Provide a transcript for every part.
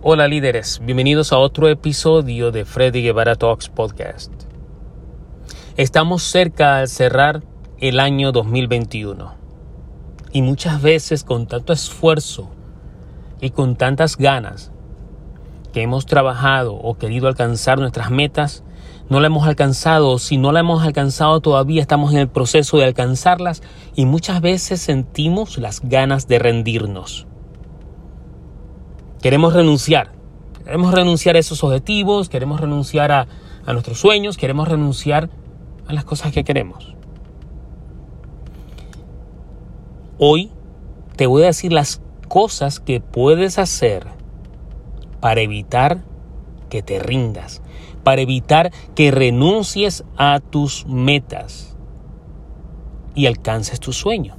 Hola líderes, bienvenidos a otro episodio de Freddy Guevara Talks Podcast. Estamos cerca de cerrar el año 2021 y muchas veces con tanto esfuerzo y con tantas ganas que hemos trabajado o querido alcanzar nuestras metas, no la hemos alcanzado. Si no la hemos alcanzado todavía estamos en el proceso de alcanzarlas y muchas veces sentimos las ganas de rendirnos. Queremos renunciar. Queremos renunciar a esos objetivos, queremos renunciar a, a nuestros sueños, queremos renunciar a las cosas que queremos. Hoy te voy a decir las cosas que puedes hacer para evitar que te rindas, para evitar que renuncies a tus metas y alcances tu sueño.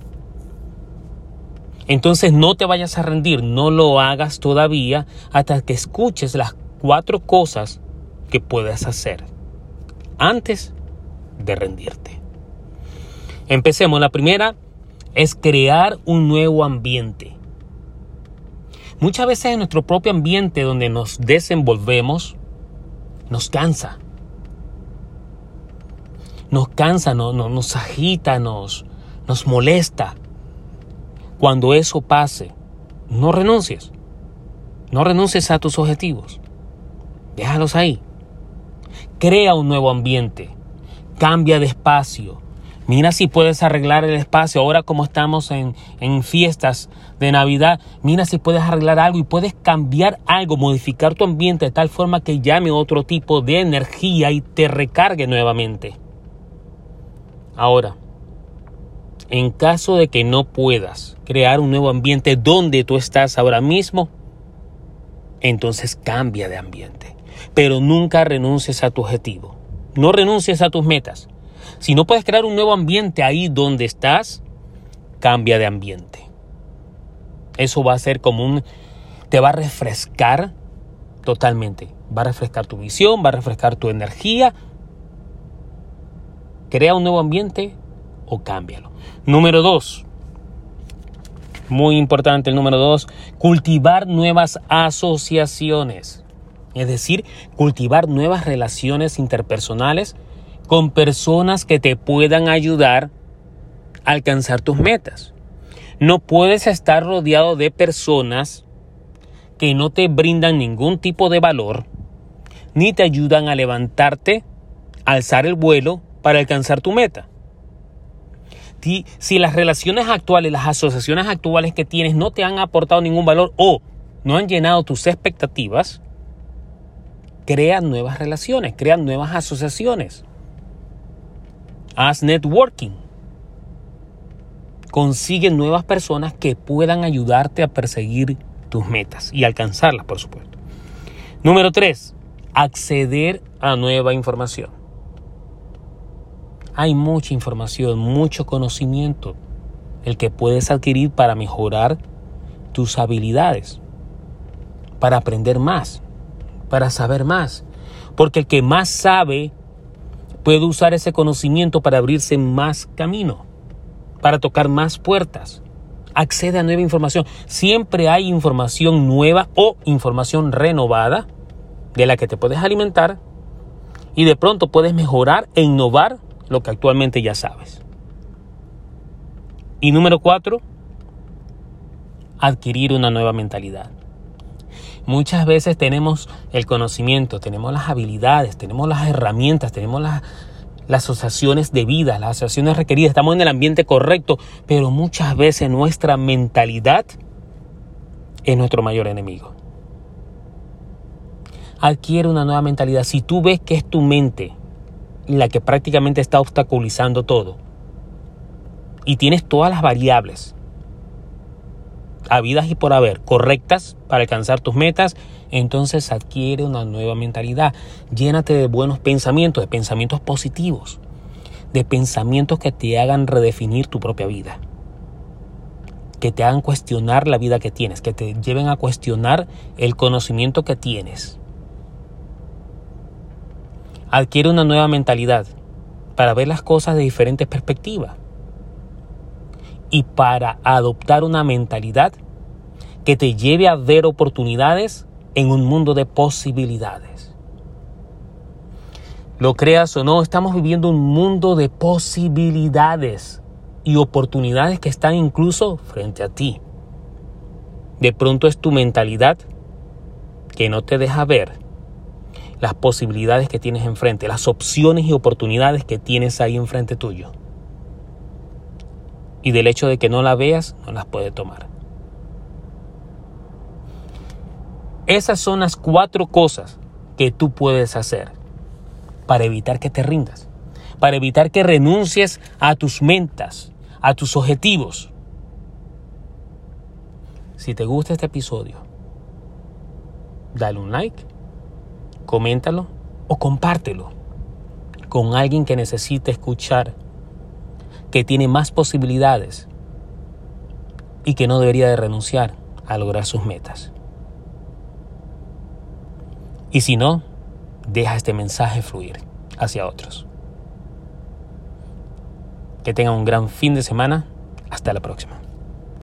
Entonces no te vayas a rendir, no lo hagas todavía hasta que escuches las cuatro cosas que puedes hacer antes de rendirte. Empecemos. La primera es crear un nuevo ambiente. Muchas veces en nuestro propio ambiente donde nos desenvolvemos, nos cansa. Nos cansa, no, nos agita, nos molesta. Cuando eso pase, no renuncies. No renuncies a tus objetivos. Déjalos ahí. Crea un nuevo ambiente. Cambia de espacio. Mira si puedes arreglar el espacio. Ahora como estamos en, en, fiestas de Navidad, mira si puedes arreglar algo y puedes cambiar algo, modificar tu ambiente de tal forma que llame otro tipo de energía y te recargue nuevamente. Ahora, en caso de que no puedas crear un nuevo ambiente donde tú estás ahora mismo, entonces cambia de ambiente. Pero nunca renuncies a tu objetivo. No renuncies a tus metas. Si no puedes crear un nuevo ambiente ahí donde estás, cambia de ambiente. Eso va a ser como un... te va a refrescar totalmente. Va a refrescar tu visión, va a refrescar tu energía. Crea un nuevo ambiente o cámbialo. Número dos, muy importante el número dos, cultivar nuevas asociaciones. Es decir, cultivar nuevas relaciones interpersonales con personas que te puedan ayudar a alcanzar tus metas. No puedes estar rodeado de personas que no te brindan ningún tipo de valor, ni te ayudan a levantarte, alzar el vuelo para alcanzar tu meta si las relaciones actuales, las asociaciones actuales que tienes no te han aportado ningún valor o no han llenado tus expectativas, crea nuevas relaciones, crea nuevas asociaciones. Haz networking. Consigue nuevas personas que puedan ayudarte a perseguir tus metas y alcanzarlas, por supuesto. Número 3. Acceder a nueva información hay mucha información, mucho conocimiento, el que puedes adquirir para mejorar tus habilidades, para aprender más, para saber más. Porque el que más sabe puede usar ese conocimiento para abrirse más camino, para tocar más puertas. Accede a nueva información. Siempre hay información nueva o información renovada de la que te puedes alimentar y de pronto puedes mejorar e innovar lo que actualmente ya sabes. Y número cuatro, adquirir una nueva mentalidad. Muchas veces tenemos el conocimiento, tenemos las habilidades, tenemos las herramientas, tenemos las, las asociaciones de vida, las asociaciones requeridas, estamos en el ambiente correcto, pero muchas veces nuestra mentalidad es nuestro mayor enemigo. Adquiere una nueva mentalidad. Si tú ves que es tu mente la que prácticamente está obstaculizando todo. Y tienes todas las variables habidas y por haber correctas para alcanzar tus metas, entonces adquiere una nueva mentalidad. Llénate de buenos pensamientos, de pensamientos positivos, de pensamientos que te hagan redefinir tu propia vida, que te hagan cuestionar la vida que tienes, que te lleven a cuestionar el conocimiento que tienes adquiere una nueva mentalidad para ver las cosas de diferentes perspectivas y para adoptar una mentalidad que te lleve a ver oportunidades en un mundo de posibilidades. Lo creas o no, estamos viviendo un mundo de posibilidades y oportunidades que están incluso frente a ti. De pronto es tu mentalidad que no te deja ver las posibilidades que tienes enfrente, las opciones y oportunidades que tienes ahí enfrente tuyo. Y del hecho de que no la veas, no las puede tomar. Esas son las cuatro cosas que tú puedes hacer para evitar que te rindas, para evitar que renuncies a tus metas, a tus objetivos. Si te gusta este episodio, dale un like, coméntalo o compártelo con alguien que necesite escuchar, que tiene más posibilidades y que no debería de renunciar a lograr sus metas. Y si no, deja este mensaje fluir hacia otros. Que tengan un gran fin de semana. Hasta la próxima.